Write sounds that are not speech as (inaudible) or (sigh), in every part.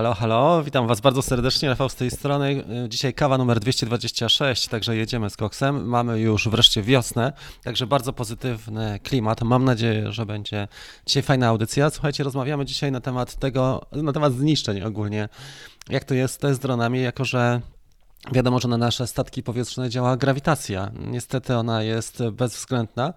Halo, halo, witam Was bardzo serdecznie, Rafał z tej strony. Dzisiaj kawa numer 226, także jedziemy z koksem. Mamy już wreszcie wiosnę, także bardzo pozytywny klimat. Mam nadzieję, że będzie dzisiaj fajna audycja. Słuchajcie, rozmawiamy dzisiaj na temat tego, na temat zniszczeń ogólnie. Jak to jest z dronami, jako że Wiadomo, że na nasze statki powietrzne działa grawitacja. Niestety ona jest bezwzględna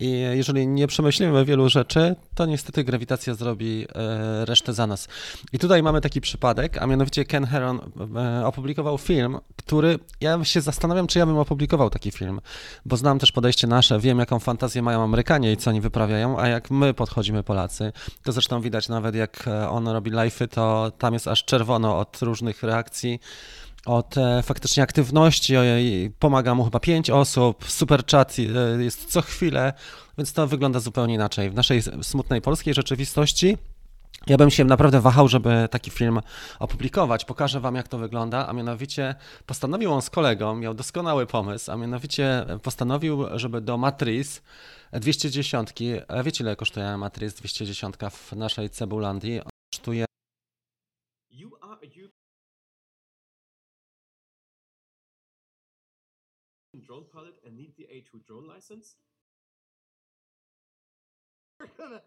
i jeżeli nie przemyślimy wielu rzeczy, to niestety grawitacja zrobi e, resztę za nas. I tutaj mamy taki przypadek, a mianowicie Ken Heron e, opublikował film, który ja się zastanawiam, czy ja bym opublikował taki film, bo znam też podejście nasze, wiem jaką fantazję mają Amerykanie i co oni wyprawiają, a jak my podchodzimy Polacy. To zresztą widać nawet jak e, on robi live'y, to tam jest aż czerwono od różnych reakcji od faktycznie aktywności. Pomaga mu chyba pięć osób, super chat e, jest co chwilę, więc to wygląda zupełnie inaczej. W naszej smutnej polskiej rzeczywistości ja bym się naprawdę wahał, żeby taki film opublikować. Pokażę wam, jak to wygląda, a mianowicie postanowił on z kolegą, miał doskonały pomysł, a mianowicie postanowił, żeby do Matrix 210, wiecie ile kosztuje Matrix 210 w naszej Cebulandii? Kosztuje drone pilot and need the A2 drone license? We're (laughs) gonna.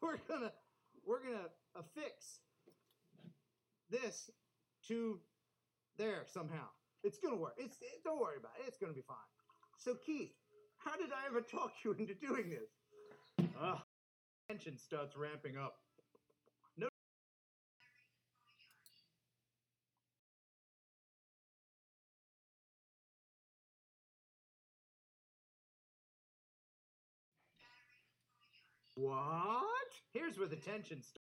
We're gonna we're gonna affix this to there somehow. It's gonna work. It's it, don't worry about it. It's gonna be fine. So Keith, how did I ever talk you into doing this? Ugh tension starts ramping up. What? Here's where the tension starts.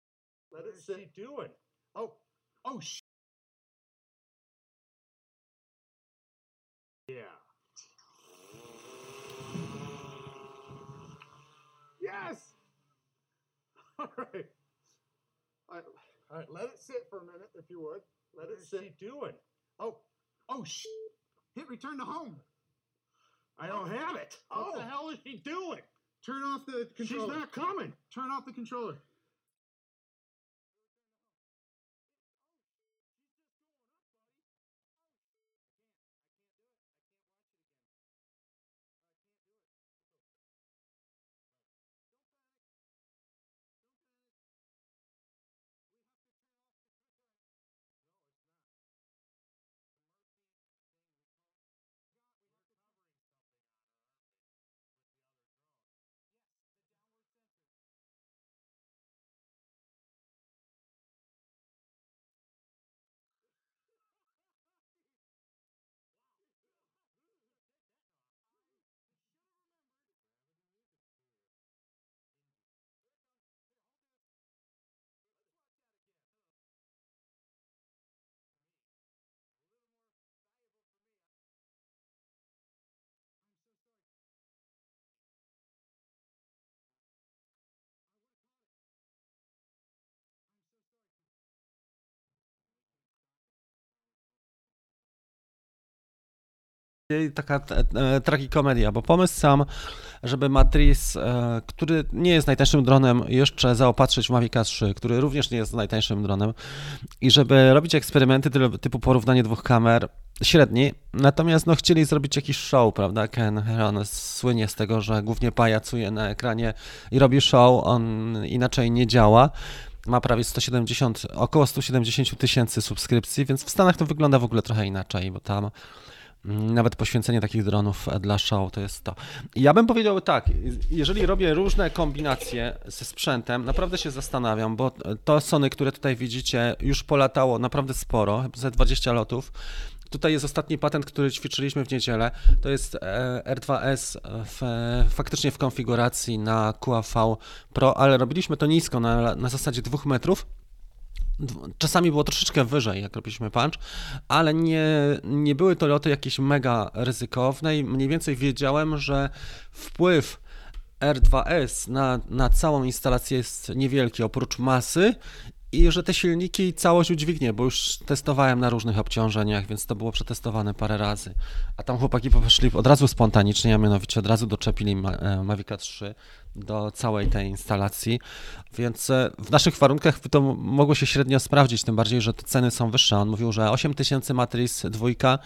Let it sit. What doing? Oh, oh, sh. Yeah. Yes. All right. All right. All right. Let it sit for a minute, if you would. Let what it sit. What doing? Oh. Oh, sh. Hit return to home. I don't oh. have it. Oh. What the oh. hell is she doing? Turn off the controller. She's not coming. Turn off the controller. Taka e, tragikomedia, bo pomysł sam, żeby Matrix, e, który nie jest najtańszym dronem, jeszcze zaopatrzyć w Mavic 3, który również nie jest najtańszym dronem i żeby robić eksperymenty typu porównanie dwóch kamer, średni, natomiast no chcieli zrobić jakiś show, prawda? Ken Heron słynie z tego, że głównie pajacuje na ekranie i robi show, on inaczej nie działa. Ma prawie 170, około 170 tysięcy subskrypcji, więc w Stanach to wygląda w ogóle trochę inaczej, bo tam nawet poświęcenie takich dronów dla show to jest to. Ja bym powiedział tak, jeżeli robię różne kombinacje ze sprzętem, naprawdę się zastanawiam, bo to Sony, które tutaj widzicie, już polatało naprawdę sporo, ze 20 lotów. Tutaj jest ostatni patent, który ćwiczyliśmy w niedzielę. To jest e, R2S w, faktycznie w konfiguracji na QAV Pro, ale robiliśmy to nisko, na, na zasadzie 2 metrów Czasami było troszeczkę wyżej, jak robiliśmy punch, ale nie, nie były to loty jakieś mega ryzykowne i mniej więcej wiedziałem, że wpływ R2S na, na całą instalację jest niewielki, oprócz masy i że te silniki całość udźwignie, bo już testowałem na różnych obciążeniach, więc to było przetestowane parę razy. A tam chłopaki poszli od razu spontanicznie, a mianowicie od razu doczepili e, Mavica 3 do całej tej instalacji, więc e, w naszych warunkach to mogło się średnio sprawdzić, tym bardziej, że te ceny są wyższe. On mówił, że 8000 Matrix dwójka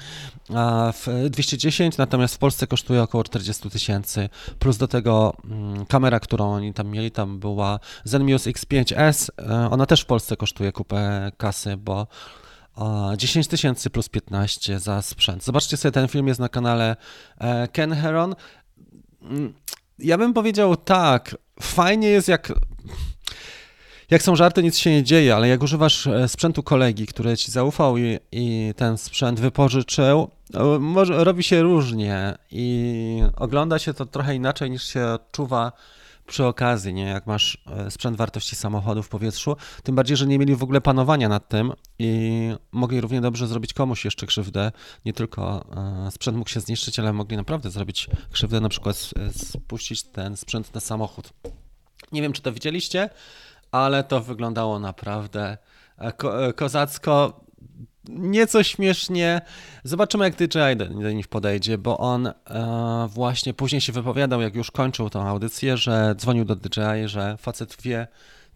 w 210, natomiast w Polsce kosztuje około 40 tysięcy, plus do tego mm, kamera, którą oni tam mieli, tam była Zenmuse X5S, e, ona też w Polsce kosztuje kupę kasy, bo a, 10 tysięcy plus 15 za sprzęt. Zobaczcie sobie, ten film jest na kanale e, Ken Heron. Ja bym powiedział tak, fajnie jest jak jak są żarty, nic się nie dzieje, ale jak używasz e, sprzętu kolegi, który ci zaufał i, i ten sprzęt wypożyczył, e, może, robi się różnie i ogląda się to trochę inaczej niż się odczuwa przy okazji, nie? Jak masz e, sprzęt wartości samochodu w powietrzu, tym bardziej, że nie mieli w ogóle panowania nad tym i mogli równie dobrze zrobić komuś jeszcze krzywdę. Nie tylko e, sprzęt mógł się zniszczyć, ale mogli naprawdę zrobić krzywdę, na przykład s- spuścić ten sprzęt na samochód. Nie wiem, czy to widzieliście, ale to wyglądało naprawdę e, ko- e, kozacko. Nieco śmiesznie. Zobaczymy, jak DJI do, nich podejdzie, bo on e, właśnie później się wypowiadał, jak już kończył tą audycję, że dzwonił do DJI, że facet wie,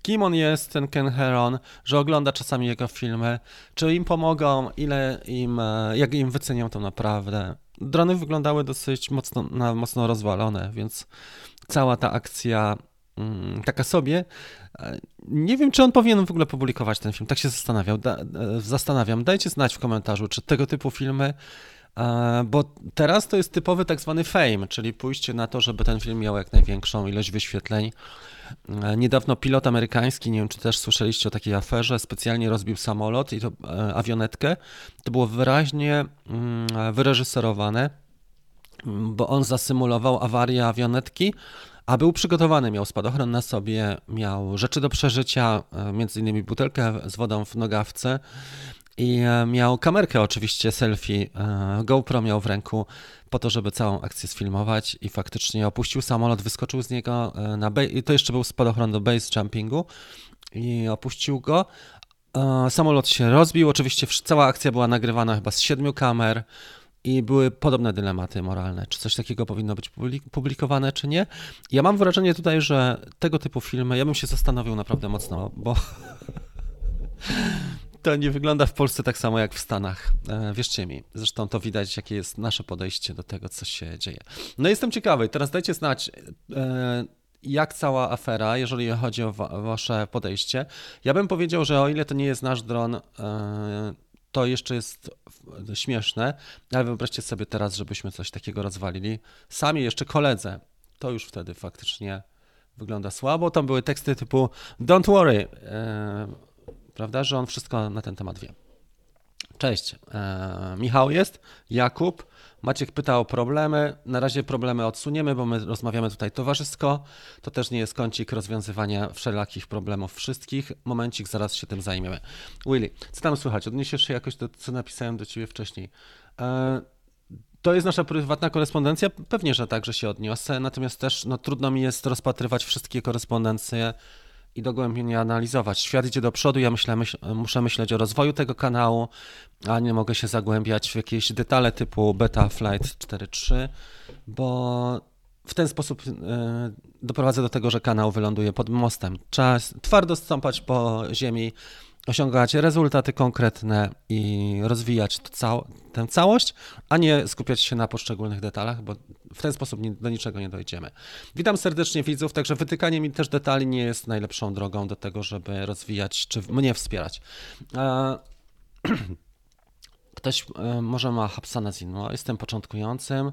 kim on jest, ten Ken Heron, że ogląda czasami jego filmy, czy im pomogą, ile im, e, jak im wycenią to naprawdę. Drony wyglądały dosyć mocno, na, mocno rozwalone, więc cała ta akcja taka sobie. E, Nie wiem, czy on powinien w ogóle publikować ten film. Tak się zastanawiał. E, zastanawiam. Dajcie znać w komentarzu, czy tego typu filmy. e, Bo teraz to jest typowy tak zwany fame, czyli pójście na to, żeby ten film miał jak największą ilość wyświetleń. Niedawno pilot amerykański, nie wiem czy też słyszeliście o takiej aferze, specjalnie rozbił samolot i to awionetkę. To było wyraźnie mm, wyreżyserowane, mm, bo on zasymulował awarię awionetki, a był przygotowany, miał spadochron na sobie, miał rzeczy do przeżycia, e, między innymi butelkę z wodą w nogawce i e, miał kamerkę oczywiście selfie, e, GoPro miał w ręku po to, żeby całą akcję sfilmować i faktycznie opuścił samolot, wyskoczył z niego na base, i to jeszcze był spadochron do base jumpingu i opuścił go. Samolot się rozbił, oczywiście cała akcja była nagrywana chyba z siedmiu kamer i były podobne dylematy moralne, czy coś takiego powinno być publik- publikowane, czy nie. Ja mam wrażenie tutaj, że tego typu filmy, ja bym się zastanowił naprawdę mocno, bo (laughs) to nie wygląda w Polsce tak samo jak w Stanach. E, Wierzcie mi. Zresztą to widać, jakie jest nasze podejście do tego, co się dzieje. No jestem ciekawy. Teraz dajcie znać, e, jak cała afera, jeżeli chodzi o wa- wasze podejście. Ja bym powiedział, że o ile to nie jest nasz dron, e, to jeszcze jest śmieszne, ale wyobraźcie sobie teraz, żebyśmy coś takiego rozwalili. Sami jeszcze koledze. To już wtedy faktycznie wygląda słabo. Tam były teksty typu Don't worry, e, prawda, że on wszystko na ten temat wie. Cześć, e, Michał jest, Jakub, Maciek pyta o problemy. Na razie problemy odsuniemy, bo my rozmawiamy tutaj towarzysko. To też nie jest kącik rozwiązywania wszelakich problemów wszystkich. Momencik, zaraz się tym zajmiemy. Willy, co tam słychać? Odniesiesz się jakoś do co napisałem do ciebie wcześniej. E, to jest nasza prywatna korespondencja? Pewnie, że tak, że się odniosę, natomiast też no, trudno mi jest rozpatrywać wszystkie korespondencje i dogłębnie analizować. Świat idzie do przodu, ja myślę, myśl, muszę myśleć o rozwoju tego kanału, a nie mogę się zagłębiać w jakieś detale typu Beta Flight 4.3, bo w ten sposób e, doprowadzę do tego, że kanał wyląduje pod mostem. Trzeba twardo stąpać po ziemi, osiągać rezultaty konkretne i rozwijać cał- tę całość, a nie skupiać się na poszczególnych detalach, bo w ten sposób do niczego nie dojdziemy. Witam serdecznie widzów, także wytykanie mi też detali nie jest najlepszą drogą do tego, żeby rozwijać czy mnie wspierać. E, (clears throat) Ktoś e, może ma Hapsana Zinno, jestem początkującym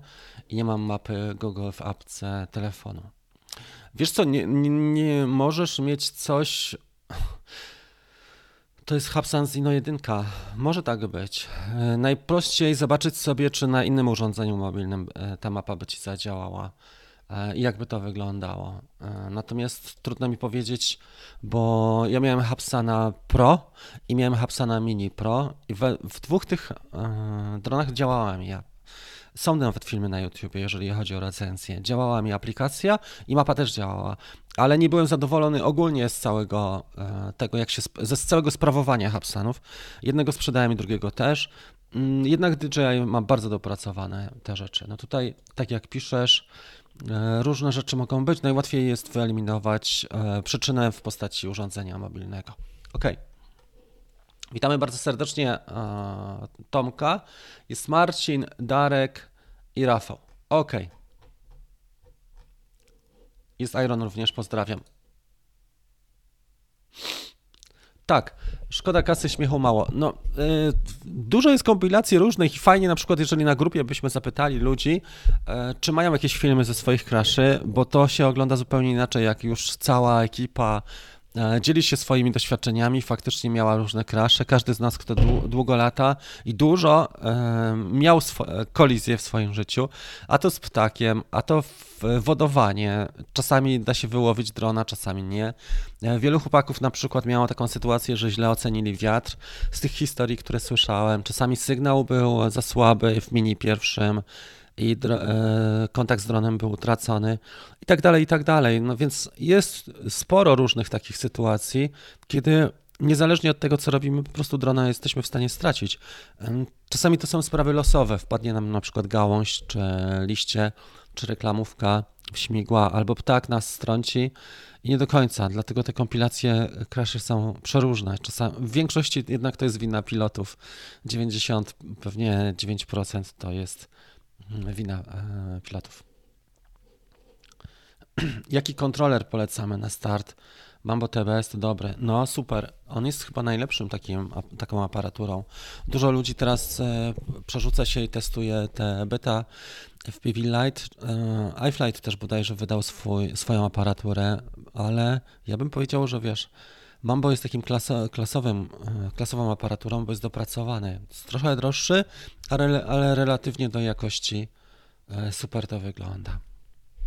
i nie mam mapy Google w apce telefonu. Wiesz co, nie, nie, nie możesz mieć coś... To jest Hapsan Zino 1. Może tak być. E, Najprościej zobaczyć sobie, czy na innym urządzeniu mobilnym e, ta mapa by ci zadziałała e, i jakby to wyglądało. Natomiast trudno mi powiedzieć, bo ja miałem Hapsana Pro i miałem Hapsana Mini Pro i we, w dwóch tych dronach działała mi ja. Są nawet filmy na YouTubie, jeżeli chodzi o recenzję. Działała mi aplikacja i mapa też działała, ale nie byłem zadowolony ogólnie z całego e, tego, jak się, ze z całego sprawowania Hubsanów. Jednego sprzedałem i drugiego też. Mm, Jednak DJI ma bardzo dopracowane te rzeczy. No tutaj, tak jak piszesz, e, różne rzeczy mogą być. Najłatwiej jest wyeliminować e, przyczynę w postaci urządzenia mobilnego. Ok. Witamy bardzo serdecznie e, Tomka. Jest Marcin, Darek i Rafał. Ok. Jest Iron również, pozdrawiam. Tak, szkoda kasy, śmiechu mało. No, y, dużo jest kompilacji różnych i fajnie na przykład, jeżeli na grupie byśmy zapytali ludzi, e, czy mają jakieś filmy ze swoich kraszy, bo to się ogląda zupełnie inaczej, jak już cała ekipa e, dzieli się swoimi doświadczeniami, faktycznie miała różne krasze. Każdy z nas, kto dłu- długo lata i dużo e, miał e, kolizje w swoim życiu, a to z ptakiem, a to wodowanie. Czasami da się wyłowić drona, czasami nie. E, Wielu chłopaków na przykład miało taką sytuację, że źle ocenili wiatr. Z tych historii, które słyszałem, czasami sygnał był za słaby w mini pierwszym i e, kontakt z dronem był utracony i tak dalej, i tak dalej. No więc jest sporo różnych takich sytuacji, kiedy niezależnie od tego, co robimy, po prostu drona jesteśmy w stanie stracić. Czasami to są sprawy losowe. Wpadnie nam na przykład gałąź, czy liście, czy reklamówka śmigła, albo ptak nas strąci i nie do końca. Dlatego te kompilacje crashy są przeróżne. Czasami, w większości jednak to jest wina pilotów. 90, pewnie 9% to jest wina e, pilotów. (clears throat) Jaki kontroler polecamy na start? Mambo TBS to dobre. No super. On jest chyba najlepszym takim, taką aparaturą. Dużo ludzi teraz e, przerzuca się i testuje te beta FPV Lite. E, iFlight też bodajże wydał swój, swoją aparaturę, ale ja bym powiedział, że wiesz, Mambo jest takim klaso, klasowym, e, klasową aparaturą, bo jest dopracowany. Jest trochę droższy, ale, ale relatywnie do jakości e, super to wygląda.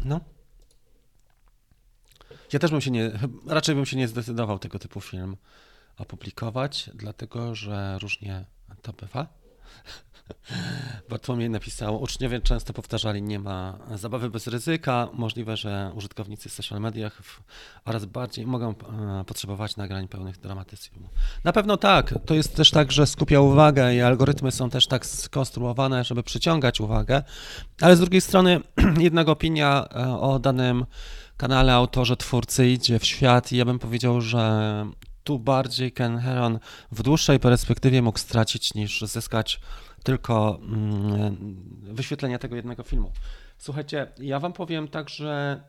No. Ja też bym się nie, raczej bym się nie zdecydował tego typu film opublikować, dlatego że różnie to bywa. (laughs) Bartłomiej napisał, uczniowie często powtarzali, nie ma zabawy bez ryzyka, możliwe, że użytkownicy w social mediach oraz bardziej mogą e, potrzebować nagrań pełnych dramatyzmu. Na pewno tak, to jest też tak, że skupia uwagę i algorytmy są też tak skonstruowane, żeby przyciągać uwagę, ale z drugiej strony (clears throat) jednak opinia e, o danym kanale, autorze, twórcy idzie w świat i ja bym powiedział, że tu bardziej Ken Heron w dłuższej perspektywie mógł stracić niż zyskać tylko mm, wyświetlenia tego jednego filmu. Słuchajcie, ja wam powiem tak, że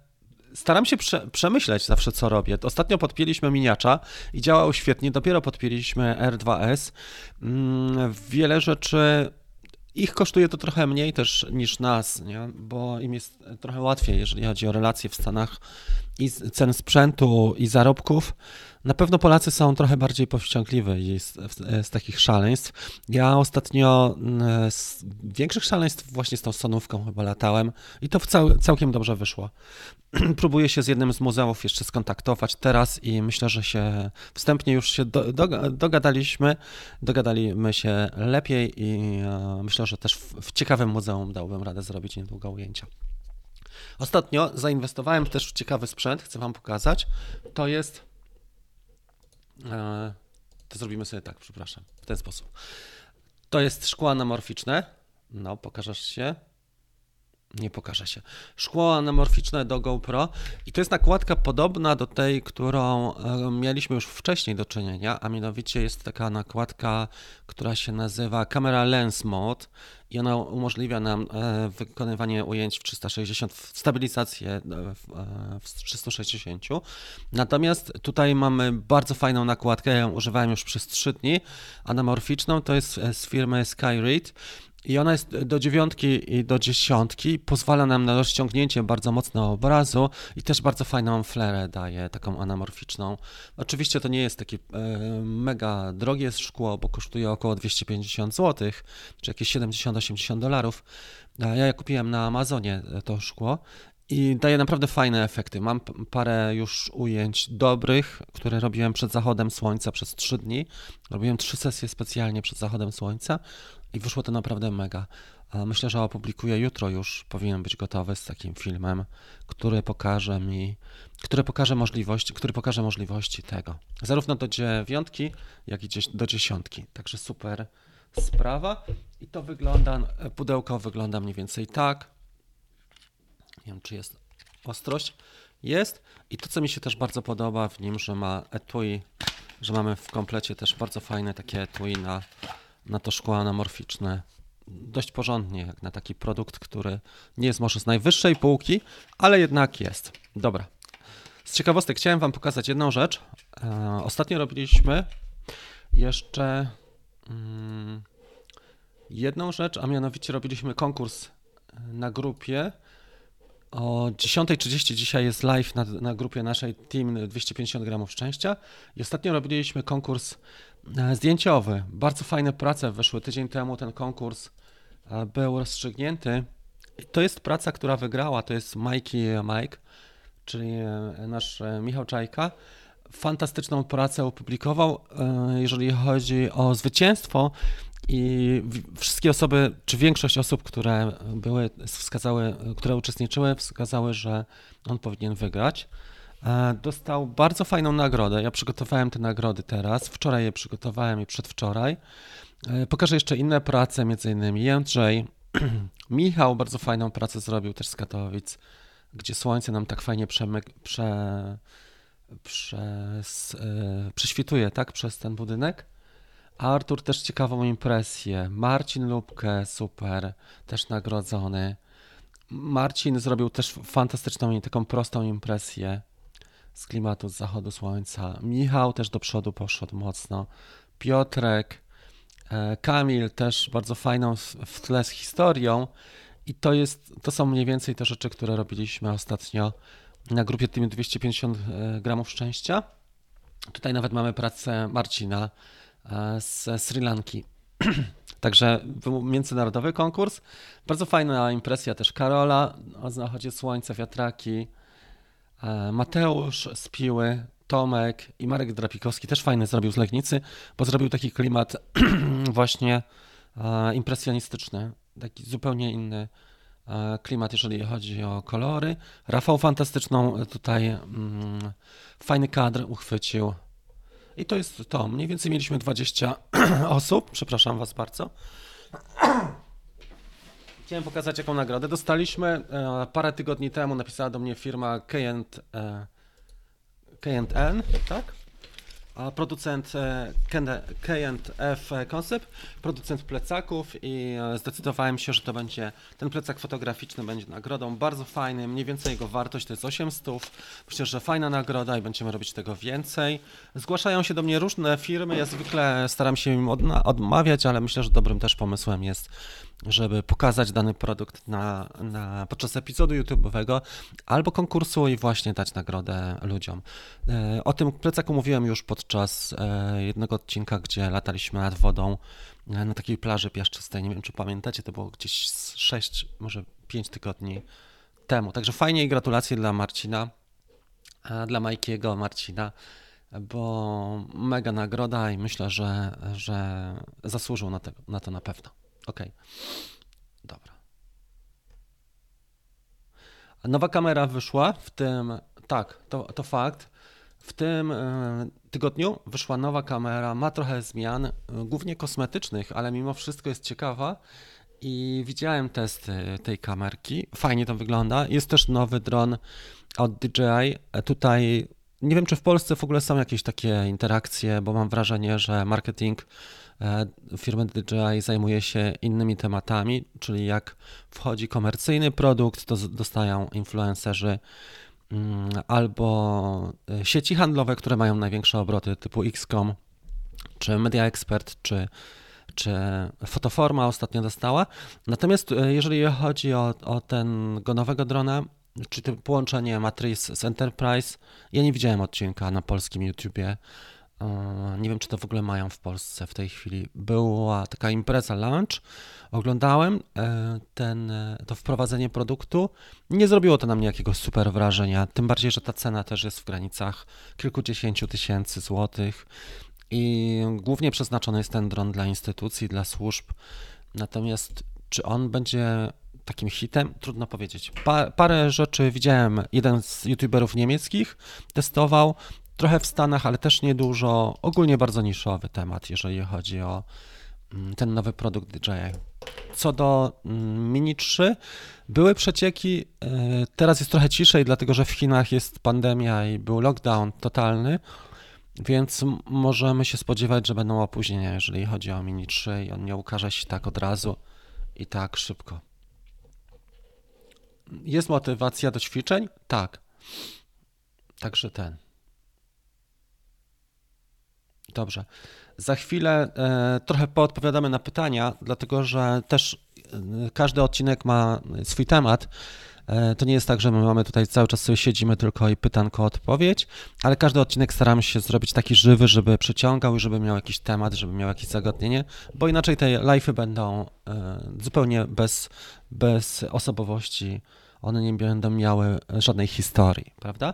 staram się prze, przemyśleć zawsze, co robię. Ostatnio podpięliśmy miniacza i działał świetnie. Dopiero podpięliśmy R2S. Mm, Wiele rzeczy ich kosztuje to trochę mniej też niż nas, nie? bo im jest trochę łatwiej, jeżeli chodzi o relacje w Stanach i cen sprzętu i zarobków. Na pewno Polacy są trochę bardziej powściągliwi z, z takich szaleństw. Ja ostatnio mm, z większych szaleństw właśnie z tą sonówką chyba latałem i to cał, całkiem dobrze wyszło. (clears throat) Próbuję się z jednym z muzeów jeszcze skontaktować teraz i myślę, że się wstępnie już się do, doga- dogadaliśmy, dogadaliśmy się lepiej i e, myślę, że też w, w ciekawym muzeum dałbym radę zrobić niedługo ujęcia. Ostatnio zainwestowałem też w ciekawy sprzęt, chcę Wam pokazać. To jest. E, to zrobimy sobie tak, przepraszam, w ten sposób. To jest szkło anamorficzne. No, pokażesz się. Nie pokaże się. Szkło anamorficzne do GoPro i to jest nakładka podobna do tej, którą e, mieliśmy już wcześniej do czynienia, a mianowicie jest taka nakładka, która się nazywa Camera Lens Mode i ona umożliwia nam e, wykonywanie ujęć w 360, w stabilizację e, w, e, w 360. Natomiast tutaj mamy bardzo fajną nakładkę, ja ją używałem już przez 3 dni, anamorficzną, to jest z firmy Skyread i ona jest do dziewiątki i do dziesiątki, pozwala nam na rozciągnięcie bardzo mocno obrazu i też bardzo fajną flerę daje, taką anamorficzną. Oczywiście to nie jest takie mega drogie szkło, bo kosztuje około 250 zł, czy jakieś 70-80 dolarów. Ja je kupiłem na Amazonie e, to szkło i daje naprawdę fajne efekty. Mam parę już ujęć dobrych, które robiłem przed zachodem słońca przez 3 dni. Robiłem trzy sesje specjalnie przed zachodem słońca i wyszło to naprawdę mega. Myślę, że opublikuję jutro już, powinien być gotowy z takim filmem, który pokaże mi, który pokaże możliwości, który pokaże możliwości tego, zarówno do dziewiątki, jak i do dziesiątki. Także super sprawa. I to wygląda, pudełko wygląda mniej więcej tak. Nie wiem, czy jest ostrość. Jest. I to, co mi się też bardzo podoba w nim, że ma etui, że mamy w komplecie też bardzo fajne takie etui na, na to szkło anamorficzne. Dość porządnie, jak na taki produkt, który nie jest może z najwyższej półki, ale jednak jest. Dobra. Z ciekawostek chciałem Wam pokazać jedną rzecz. E, ostatnio robiliśmy jeszcze mm, jedną rzecz, a mianowicie robiliśmy konkurs na grupie. O 10.30 dzisiaj jest live na, na grupie naszej Team 250 gramów szczęścia. I ostatnio robiliśmy konkurs e, zdjęciowy. Bardzo fajne prace wyszły. Tydzień temu ten konkurs e, był rozstrzygnięty. To jest praca, która wygrała. To jest Mikey Mike, czyli e, nasz e, Michał Czajka. Fantastyczną pracę opublikował, e, jeżeli chodzi o zwycięstwo. I wszystkie osoby, czy większość osób, które były, wskazały, które uczestniczyły, wskazały, że on powinien wygrać. E, Dostał bardzo fajną nagrodę. Ja przygotowałem te nagrody teraz. Wczoraj je przygotowałem i przedwczoraj. E, Pokażę jeszcze inne prace, między innymi Jędrzej. (clears throat) Michał bardzo fajną pracę zrobił też z Katowic, gdzie słońce nam tak fajnie przemyk, prze, przez, e, prześwituje, tak, przez ten budynek. Artur też ciekawą impresję. Marcin Lubkę, super, też nagrodzony. Marcin zrobił też fantastyczną taką prostą impresję z klimatu z zachodu słońca. Michał też do przodu poszedł mocno. Piotrek, e, Kamil też bardzo fajną w- tle z historią. I to jest, to są mniej więcej te rzeczy, które robiliśmy ostatnio na grupie Team 250 e, gramów szczęścia. Tutaj nawet mamy pracę Marcina e, z Sri Lanki. (clears throat) Także międzynarodowy konkurs. Bardzo fajna impresja też Karola o zachodzie słońca, wiatraki. E, Mateusz z Piły, Tomek i Marek Drapikowski też fajny zrobił z Legnicy, bo zrobił taki klimat (clears throat) właśnie e, impresjonistyczny, taki zupełnie inny e, klimat, jeżeli chodzi o kolory. Rafał fantastyczną tutaj mm, fajny kadr uchwycił. I to jest to. Mniej więcej mieliśmy 20 (clears throat) osób. Przepraszam Was bardzo. (clears throat) Chciałem pokazać, jaką nagrodę dostaliśmy. E, Parę tygodni temu napisała do mnie firma K&, e, K&N, tak? A producent e, K&F Concept, producent plecaków i zdecydowałem się, że to będzie, ten plecak fotograficzny będzie nagrodą bardzo fajny, mniej więcej jego wartość to jest 800. Myślę, że fajna nagroda i będziemy robić tego więcej. Zgłaszają się do mnie różne firmy, ja zwykle staram się im odmawiać, ale myślę, że dobrym też pomysłem jest żeby pokazać dany produkt na, na, podczas epizodu YouTube'owego albo konkursu i właśnie dać nagrodę ludziom. E, O tym plecaku mówiłem już podczas e, jednego odcinka, gdzie lataliśmy nad wodą e, na takiej plaży piaszczystej. Nie wiem, czy pamiętacie, to było gdzieś z 6, może 5 tygodni temu. Także fajnie i gratulacje dla Marcina, dla Majkiego, Marcina, bo mega nagroda i myślę, że, że zasłużył na, te, na to na pewno. Okej. Dobra. A Nowa kamera wyszła w tym. Tak, to, to fakt. W tym e, tygodniu wyszła nowa kamera, ma trochę zmian, e, głównie kosmetycznych, ale mimo wszystko jest ciekawa. I widziałem testy tej kamerki. Fajnie to wygląda. Jest też nowy dron od DJI. E, Tutaj nie wiem, czy w Polsce w ogóle są jakieś takie interakcje, bo mam wrażenie, że marketing e, firmy DJI zajmuje się innymi tematami, czyli jak wchodzi komercyjny produkt, to dostają influencerzy mm, albo e, sieci handlowe, które mają największe obroty, typu XCOM, czy Media Expert, czy, czy Fotoforma ostatnio dostała. Natomiast e, jeżeli chodzi o, o tego nowego drona, czy to połączenie Matrix z Enterprise, ja nie widziałem odcinka na polskim YouTubie. E, Nie wiem, czy to w ogóle mają w Polsce w tej chwili. Była taka impreza launch, oglądałem e, ten, e, to wprowadzenie produktu. Nie zrobiło to na mnie jakiegoś super wrażenia, tym bardziej, że ta cena też jest w granicach kilkudziesięciu tysięcy złotych i głównie przeznaczony jest ten dron dla instytucji, dla służb. Natomiast Czy on będzie takim hitem? Trudno powiedzieć. Pa, parę rzeczy widziałem. Jeden z youtuberów niemieckich testował, trochę w Stanach, ale też niedużo. Ogólnie bardzo niszowy temat, jeżeli chodzi o mm, ten nowy produkt DJI. Co do mm, Mini 3, były przecieki, e, teraz jest trochę ciszej, dlatego że w Chinach jest pandemia i był lockdown totalny, więc możemy się spodziewać, że będą opóźnienia, jeżeli chodzi o Mini 3 i on nie ukaże się tak od razu i tak szybko. Jest motywacja do ćwiczeń? Tak. Także ten. Dobrze. Za chwilę e, trochę poodpowiadamy na pytania, dlatego że też e, każdy odcinek ma swój temat. E, to nie jest tak, że my mamy tutaj cały czas sobie siedzimy tylko i pytanko odpowiedź, ale każdy odcinek staramy się zrobić taki żywy, żeby przyciągał i żeby miał jakiś temat, żeby miał jakieś zagadnienie, bo inaczej te live'y będą zupełnie bez, bez osobowości. One nie będą miały żadnej historii, prawda?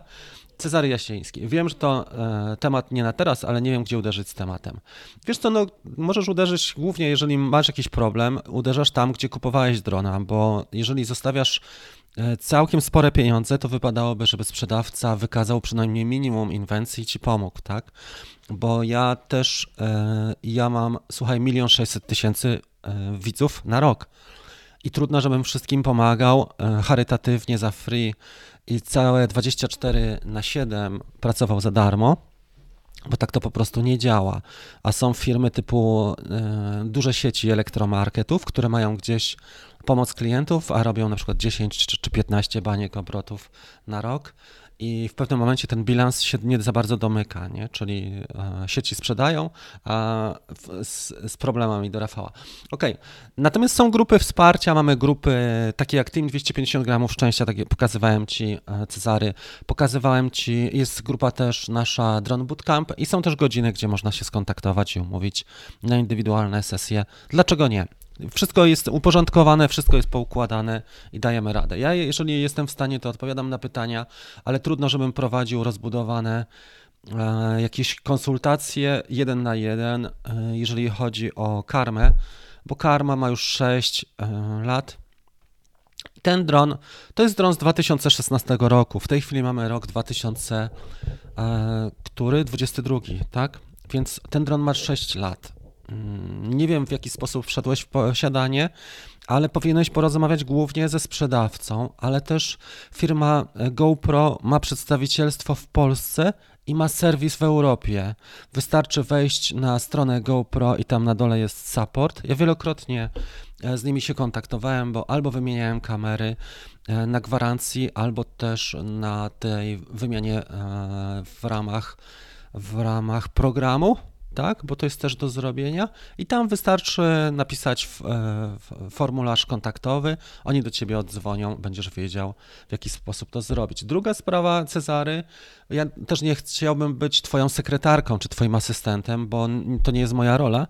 Cezary Jasiński. Wiem, że to e, temat nie na teraz, ale nie wiem, gdzie uderzyć z tematem. Wiesz co, no, możesz uderzyć głównie, jeżeli masz jakiś problem, uderzasz tam, gdzie kupowałeś drona, bo jeżeli zostawiasz e, całkiem spore pieniądze, to wypadałoby, żeby sprzedawca wykazał przynajmniej minimum inwencji i ci pomógł, tak? Bo ja też, e, ja mam, słuchaj, milion sześćset tysięcy e, widzów na rok. I trudno, żebym wszystkim pomagał e, charytatywnie za free i całe 24 na 7 pracował za darmo, bo tak to po prostu nie działa. A są firmy typu e, duże sieci elektromarketów, które mają gdzieś pomoc klientów, a robią na przykład 10 czy, czy 15 baniek obrotów na rok. I w pewnym momencie ten bilans się nie za bardzo domyka, nie? czyli e, sieci sprzedają, z, z problemami do Rafała. Okej, natomiast są grupy wsparcia, mamy grupy takie jak Team 250 gramów szczęścia, takie pokazywałem Ci e, Cezary, pokazywałem Ci, jest grupa też nasza Drone Bootcamp i są też godziny, gdzie można się skontaktować i umówić na indywidualne sesje. Dlaczego nie? Wszystko jest uporządkowane, wszystko jest poukładane i dajemy radę. Ja, jeżeli jestem w stanie, to odpowiadam na pytania, ale trudno, żebym prowadził rozbudowane e, jakieś konsultacje jeden na jeden, e, jeżeli chodzi o karmę, bo karma ma już 6 e, lat. Ten dron to jest dron z 2016 roku. W tej chwili mamy rok 2000, e, który? 22, tak? Więc ten dron ma 6 lat. Mm, Nie wiem, w jaki sposób wszedłeś w posiadanie, ale powinieneś porozmawiać głównie ze sprzedawcą, ale też firma e, GoPro ma przedstawicielstwo w Polsce i ma serwis w Europie. Wystarczy wejść na stronę GoPro i tam na dole jest support. Ja wielokrotnie e, z nimi się kontaktowałem, bo albo wymieniałem kamery e, na gwarancji, albo też na tej wymianie w ramach, w ramach programu tak, bo to jest też do zrobienia i tam wystarczy napisać w, e, w formularz kontaktowy, oni do ciebie oddzwonią, będziesz wiedział w jaki sposób to zrobić. Druga sprawa, Cezary, ja też nie chciałbym być twoją sekretarką czy twoim asystentem, bo to nie jest moja rola.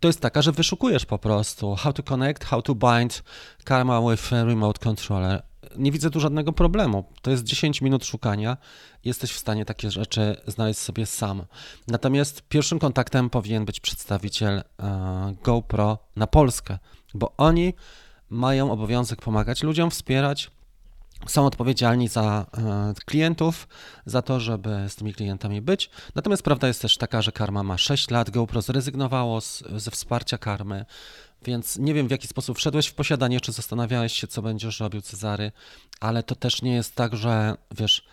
To jest taka, że wyszukujesz po prostu how to connect, how to bind Karma with remote controller. Nie widzę tu żadnego problemu. To jest 10 minut szukania. Jesteś w stanie takie rzeczy znaleźć sobie sam. Natomiast pierwszym kontaktem powinien być przedstawiciel e, GoPro na Polskę, bo oni mają obowiązek pomagać ludziom, wspierać. Są odpowiedzialni za e, klientów, za to, żeby z tymi klientami być. Natomiast prawda jest też taka, że karma ma 6 lat, GoPro zrezygnowało z, ze wsparcia karmy, więc nie wiem w jaki sposób wszedłeś w posiadanie, czy zastanawiałeś się, co będziesz robił, Cezary, ale to też nie jest tak, że wiesz,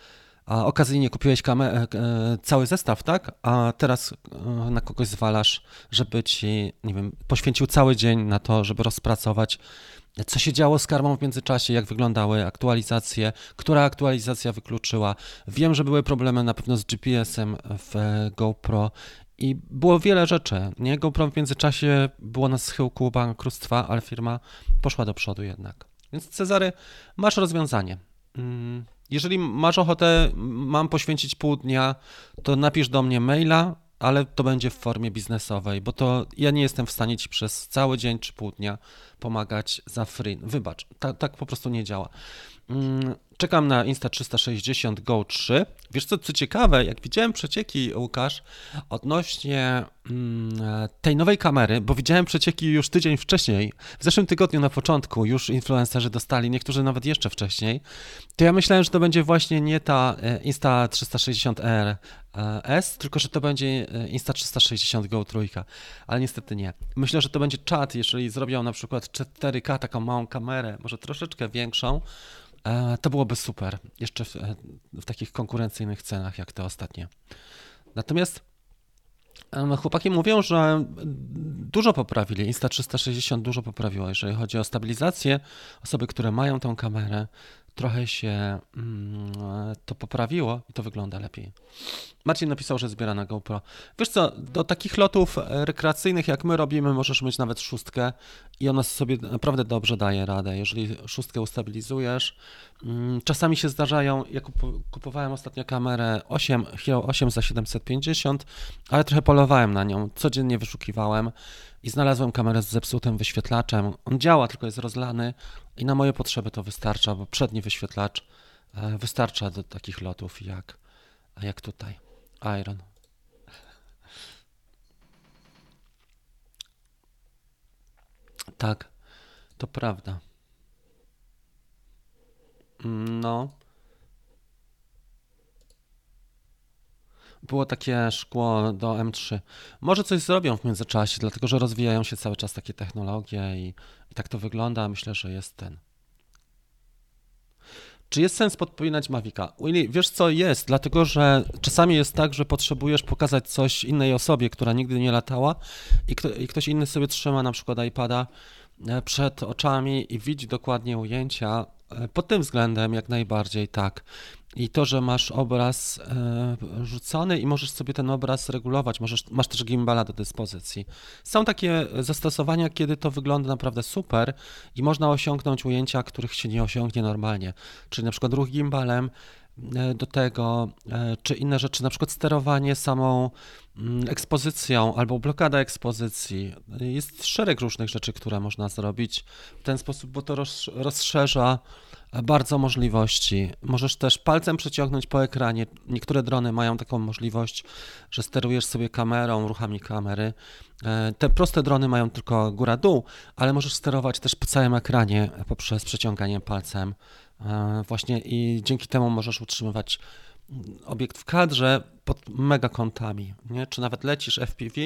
a okazyjnie kupiłeś kamę- e, e, cały zestaw, tak? A teraz e, na kogoś zwalasz, żeby ci, nie wiem, poświęcił cały dzień na to, żeby rozpracować, co się działo z karmą w międzyczasie, jak wyglądały aktualizacje, która aktualizacja wykluczyła. Wiem, że były problemy na pewno z GPS-em w GoPro i było wiele rzeczy. Nie? GoPro w międzyczasie było na schyłku bankructwa, ale firma poszła do przodu jednak. Więc Cezary, masz rozwiązanie. Mm, Jeżeli masz ochotę, mam poświęcić pół dnia, to napisz do mnie maila, ale to będzie w formie biznesowej, bo to ja nie jestem w stanie ci przez cały dzień czy pół dnia pomagać za free. Wybacz, tak, tak po prostu nie działa. Czekam na Insta360 Go 3. Wiesz co, co ciekawe, jak widziałem przecieki, Łukasz, odnośnie mm, e, tej nowej kamery, bo widziałem przecieki już tydzień wcześniej, w zeszłym tygodniu na początku już influencerzy dostali, niektórzy nawet jeszcze wcześniej, to ja myślałem, że to będzie właśnie nie ta e, Insta360R e, S, tylko że to będzie e, Insta360 Go 3, ale niestety nie. Myślę, że to będzie czat, jeżeli zrobią na przykład 4K, taką małą kamerę, może troszeczkę większą, To byłoby super, jeszcze w, e, w takich konkurencyjnych cenach jak te ostatnie. Natomiast em, chłopaki mówią, że dużo poprawili. Insta360 dużo poprawiło, jeżeli chodzi o stabilizację. Osoby, które mają tą kamerę, trochę się mm, to poprawiło i to wygląda lepiej. Marcin napisał, że zbiera na GoPro. Wiesz co, do takich lotów e, rekreacyjnych jak my robimy, możesz mieć nawet szóstkę i ona sobie naprawdę dobrze daje radę. Jeżeli szóstkę ustabilizujesz, mm, czasami się zdarzają, ja kupowałem ostatnio kamerę 8, Hero 8 za 750, ale trochę polowałem na nią, codziennie wyszukiwałem i znalazłem kamerę z zepsutym wyświetlaczem. On działa, tylko jest rozlany i na moje potrzeby to wystarcza, bo przedni wyświetlacz e, wystarcza do takich lotów jak, jak tutaj. Iron. Tak, to prawda. Mm, No. Było takie szkło do M3. Może coś zrobią w międzyczasie, dlatego że rozwijają się cały czas takie technologie i, i tak to wygląda. Myślę, że jest ten. Czy jest sens podpominać Mavica? Willy, wiesz co jest, dlatego że czasami jest tak, że potrzebujesz pokazać coś innej osobie, która nigdy nie latała i, kto, i ktoś inny sobie trzyma na przykład iPada e, przed oczami i widzi dokładnie ujęcia. E, Pod tym względem jak najbardziej tak. I to, że masz obraz e, rzucony i możesz sobie ten obraz regulować, możesz, masz też gimbala do dyspozycji. Są takie zastosowania, kiedy to wygląda naprawdę super i można osiągnąć ujęcia, których się nie osiągnie normalnie. Czyli na przykład ruch gimbalem e, do tego, e, czy inne rzeczy, na przykład sterowanie samą mm, ekspozycją albo blokada ekspozycji. Jest szereg różnych rzeczy, które można zrobić w ten sposób, bo to roz, rozszerza bardzo możliwości. Możesz też palcem przeciągnąć po ekranie. Niektóre drony mają taką możliwość, że sterujesz sobie kamerą, ruchami kamery. E, Te proste drony mają tylko góra-dół, ale możesz sterować też po całym ekranie poprzez przeciąganie palcem. E, Właśnie i dzięki temu możesz utrzymywać obiekt w kadrze pod mega kątami, nie? Czy nawet lecisz FPV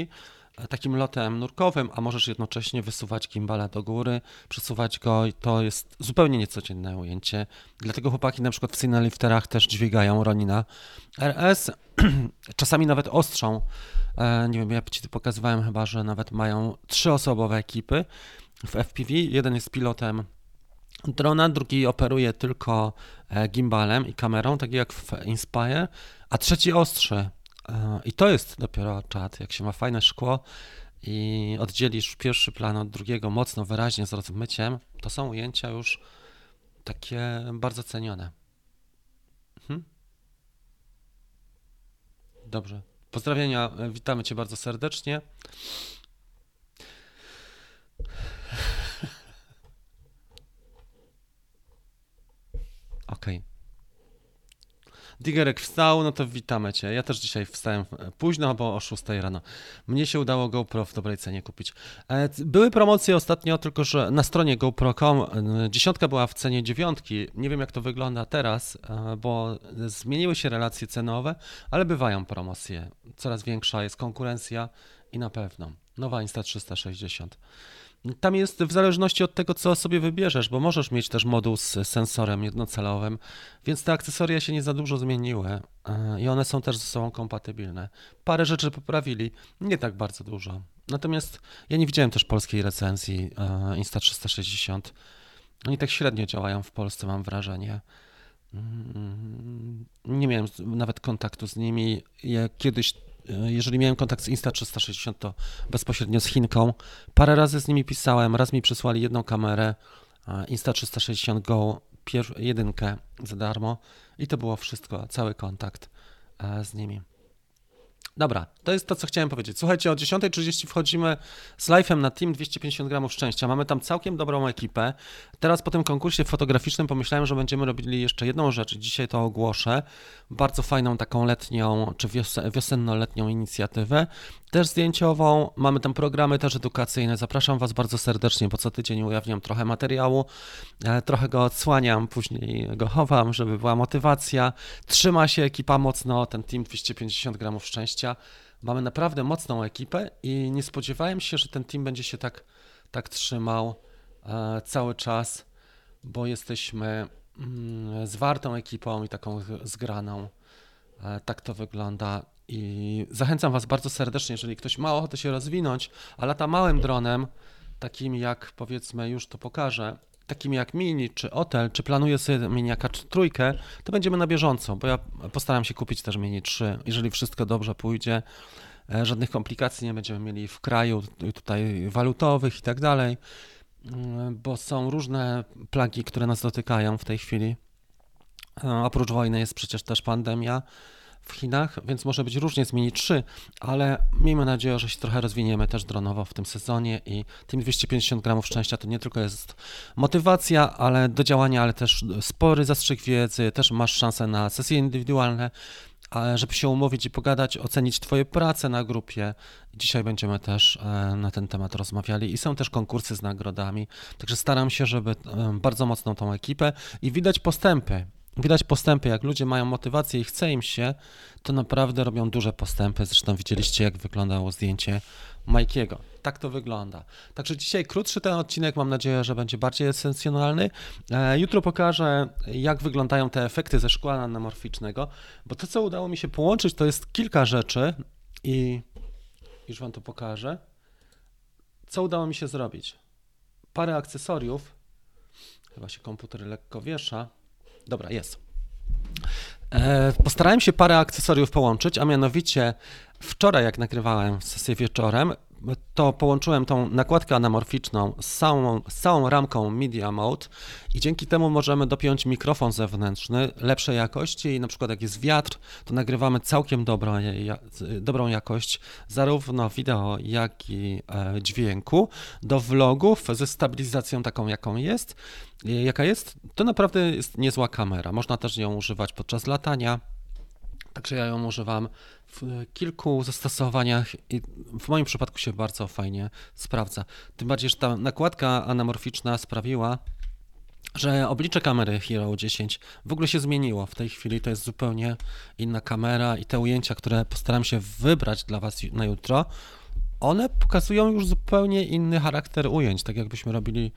e, takim lotem nurkowym, a możesz jednocześnie wysuwać gimbala do góry, przesuwać go i to jest zupełnie niecodzienne ujęcie. Dlatego chłopaki na przykład w Cinelifterach też dźwigają Ronina RS, (clears throat) czasami nawet ostrzą. E, Nie wiem, ja ci pokazywałem chyba, że nawet mają trzyosobowe ekipy w FPV. Jeden jest pilotem drona, drugi operuje tylko e, gimbalem i kamerą, tak jak w Inspire, a trzeci ostrzy. E, I to jest dopiero czat, jak się ma fajne szkło i oddzielisz pierwszy plan od drugiego mocno, wyraźnie z rozmyciem, to są ujęcia już takie bardzo cenione. Mhm. Dobrze. Pozdrowienia, e, witamy Cię bardzo serdecznie. Okej. Digerek wstał, no to witamy Cię. Ja też dzisiaj wstałem e, późno, bo o 6 rano. Mnie się udało GoPro w dobrej cenie kupić. E, Były promocje ostatnio, tylko że na stronie GoPro.com e, dziesiątka była w cenie dziewiątki. Nie wiem jak to wygląda teraz, bo zmieniły się relacje cenowe, ale bywają promocje. Coraz większa jest konkurencja i na pewno nowa Insta360. Tam jest w zależności od tego, co sobie wybierzesz, bo możesz mieć też moduł z sensorem jednocelowym, więc te akcesoria się nie za dużo zmieniły e, i one są też ze sobą kompatybilne. Parę rzeczy poprawili, nie tak bardzo dużo. Natomiast ja nie widziałem też polskiej recenzji e, Insta360. Oni tak średnio działają w Polsce, mam wrażenie. Mm, Nie miałem nawet kontaktu z nimi. Ja kiedyś, jeżeli miałem kontakt z Insta360, to bezpośrednio z Chinką. Parę razy z nimi pisałem, raz mi przysłali jedną kamerę e, Insta360 Go, jedynkę za darmo i to było wszystko, cały kontakt e, z nimi. Dobra, to jest to, co chciałem powiedzieć. Słuchajcie, o 10.30 wchodzimy z live'em na Team 250 gramów szczęścia. Mamy tam całkiem dobrą ekipę. Teraz po tym konkursie fotograficznym pomyślałem, że będziemy robili jeszcze jedną rzecz. Dzisiaj to ogłoszę. Bardzo fajną taką letnią, czy wiosenno-letnią inicjatywę. Też zdjęciową. Mamy tam programy też edukacyjne. Zapraszam Was bardzo serdecznie, bo co tydzień ujawniam trochę materiału. E, trochę go odsłaniam, później go chowam, żeby była motywacja. Trzyma się ekipa mocno, ten Team 250 gramów szczęścia Mamy naprawdę mocną ekipę i nie spodziewałem się, że ten team będzie się tak, tak trzymał e, cały czas, bo jesteśmy mm, zwartą ekipą i taką zgraną. E, tak to wygląda. I zachęcam Was bardzo serdecznie, jeżeli ktoś ma ochotę się rozwinąć, a lata małym dronem, takim jak powiedzmy, już to pokażę, takimi jak Mini czy Otel, czy planuję sobie Miniaka trójkę, to będziemy na bieżąco, bo ja postaram się kupić też Mini 3, jeżeli wszystko dobrze pójdzie. E, żadnych komplikacji nie będziemy mieli w kraju, tutaj walutowych i tak dalej, mm, bo są różne plagi, które nas dotykają w tej chwili. E, oprócz wojny jest przecież też pandemia w Chinach, więc może być różnie z Mini 3, ale miejmy nadzieję, że się trochę rozwiniemy też dronowo w tym sezonie i tym 250 gramów szczęścia to nie tylko jest motywacja, ale do działania, ale też spory zastrzyk wiedzy, też masz szansę na sesje indywidualne, żeby się umówić i pogadać, ocenić Twoje prace na grupie. Dzisiaj będziemy też e, na ten temat rozmawiali i są też konkursy z nagrodami. Także staram się, żeby e, bardzo mocną tą ekipę i widać postępy. Widać postępy, jak ludzie mają motywację i chce im się, to naprawdę robią duże postępy. Zresztą widzieliście, jak wyglądało zdjęcie Majkiego. Tak to wygląda. Także dzisiaj krótszy ten odcinek, mam nadzieję, że będzie bardziej esencjonalny. E, jutro pokażę, jak wyglądają te efekty ze szkła anamorficznego, bo to, co udało mi się połączyć, to jest kilka rzeczy i już Wam to pokażę. Co udało mi się zrobić? Parę akcesoriów, chyba się komputer lekko wiesza, Dobra, jest. E, postarałem się parę akcesoriów połączyć, a mianowicie wczoraj, jak nagrywałem sesję wieczorem, to połączyłem tą nakładkę anamorficzną z całą, z całą ramką Media Mode i dzięki temu możemy dopiąć mikrofon zewnętrzny lepszej jakości i na przykład jak jest wiatr, to nagrywamy całkiem dobrą, dobrą jakość zarówno wideo, jak i e, dźwięku. Do vlogów ze stabilizacją taką, jaką jest, jaka jest, to naprawdę jest niezła kamera. Można też ją używać podczas latania. Także ja ją używam w kilku zastosowaniach i w moim przypadku się bardzo fajnie sprawdza. Tym bardziej, że ta nakładka anamorficzna sprawiła, że oblicze kamery Hero 10 w ogóle się zmieniło. W tej chwili to jest zupełnie inna kamera i te ujęcia, które postaram się wybrać dla Was na jutro, one pokazują już zupełnie inny charakter ujęć, tak jakbyśmy robili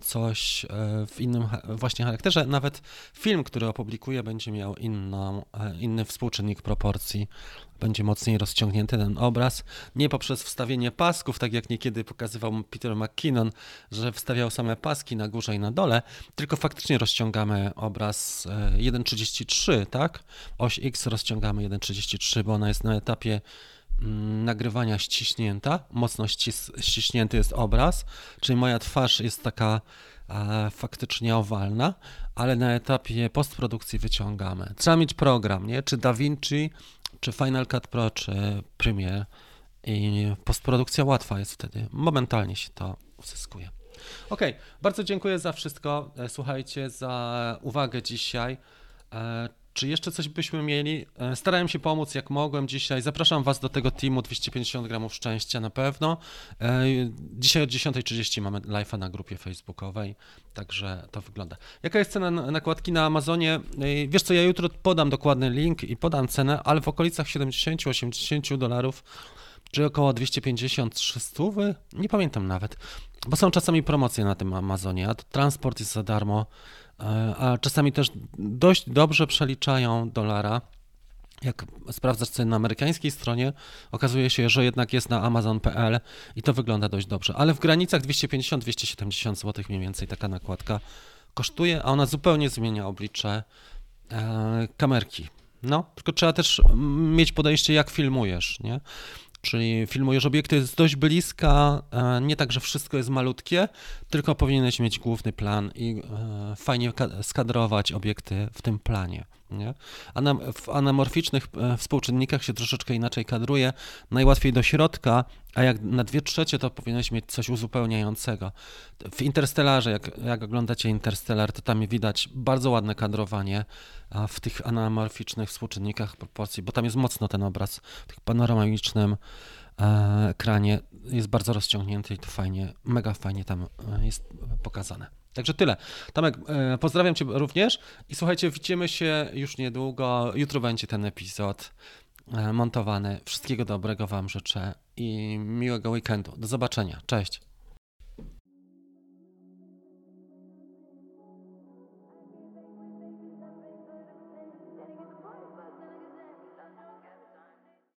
coś e, w innym właśnie charakterze. Nawet film, który opublikuję, będzie miał inną, e, inny współczynnik proporcji. Będzie mocniej rozciągnięty ten obraz. Nie poprzez wstawienie pasków, tak jak niekiedy pokazywał Peter McKinnon, że wstawiał same paski na górze i na dole, tylko faktycznie rozciągamy obraz 1.33, e, tak? Oś X rozciągamy 1.33, bo ona jest na etapie nagrywania ściśnięta, mocno ścis, ściśnięty jest obraz, czyli moja twarz jest taka e, faktycznie owalna, ale na etapie postprodukcji wyciągamy. Trzeba mieć program, nie? Czy DaVinci, czy Final Cut Pro, czy Premiere i postprodukcja łatwa jest wtedy. Momentalnie się to uzyskuje. Ok, bardzo dziękuję za wszystko. E, słuchajcie, za uwagę dzisiaj. E, czy jeszcze coś byśmy mieli? E, starałem się pomóc jak mogłem dzisiaj. Zapraszam Was do tego teamu 250 gramów szczęścia na pewno. E, dzisiaj od 10.30 mamy live'a na grupie facebookowej, także to wygląda. Jaka jest cena nakładki na Amazonie? E, wiesz co, ja jutro podam dokładny link i podam cenę, ale w okolicach 70-80 dolarów, czy około 250-300, nie pamiętam nawet, bo są czasami promocje na tym Amazonie, a transport jest za darmo. E, a czasami też dość dobrze przeliczają dolara. Jak sprawdzasz ceny na amerykańskiej stronie, okazuje się, że jednak jest na amazon.pl i to wygląda dość dobrze. Ale w granicach 250-270 zł mniej więcej taka nakładka kosztuje, a ona zupełnie zmienia oblicze e, kamerki. No, tylko trzeba też mieć podejście, jak filmujesz, nie? Czyli filmujesz obiekty z dość bliska, e, nie tak, że wszystko jest malutkie, tylko powinieneś mieć główny plan i e, fajnie skadrować obiekty w tym planie. Nie? W anamorficznych e, współczynnikach się troszeczkę inaczej kadruje, najłatwiej do środka, a jak na dwie trzecie to powinieneś mieć coś uzupełniającego. W Interstellarze, jak, jak oglądacie Interstellar, to tam widać bardzo ładne kadrowanie w tych anamorficznych współczynnikach proporcji, bo tam jest mocno ten obraz w tych panoramicznym e, ekranie jest bardzo rozciągnięty i to fajnie, mega fajnie tam e, jest pokazane. Także tyle. Tomek, e, pozdrawiam Cię również i słuchajcie, widzimy się już niedługo. Jutro będzie ten epizod e, montowany. Wszystkiego dobrego Wam życzę i miłego weekendu. Do zobaczenia. Cześć.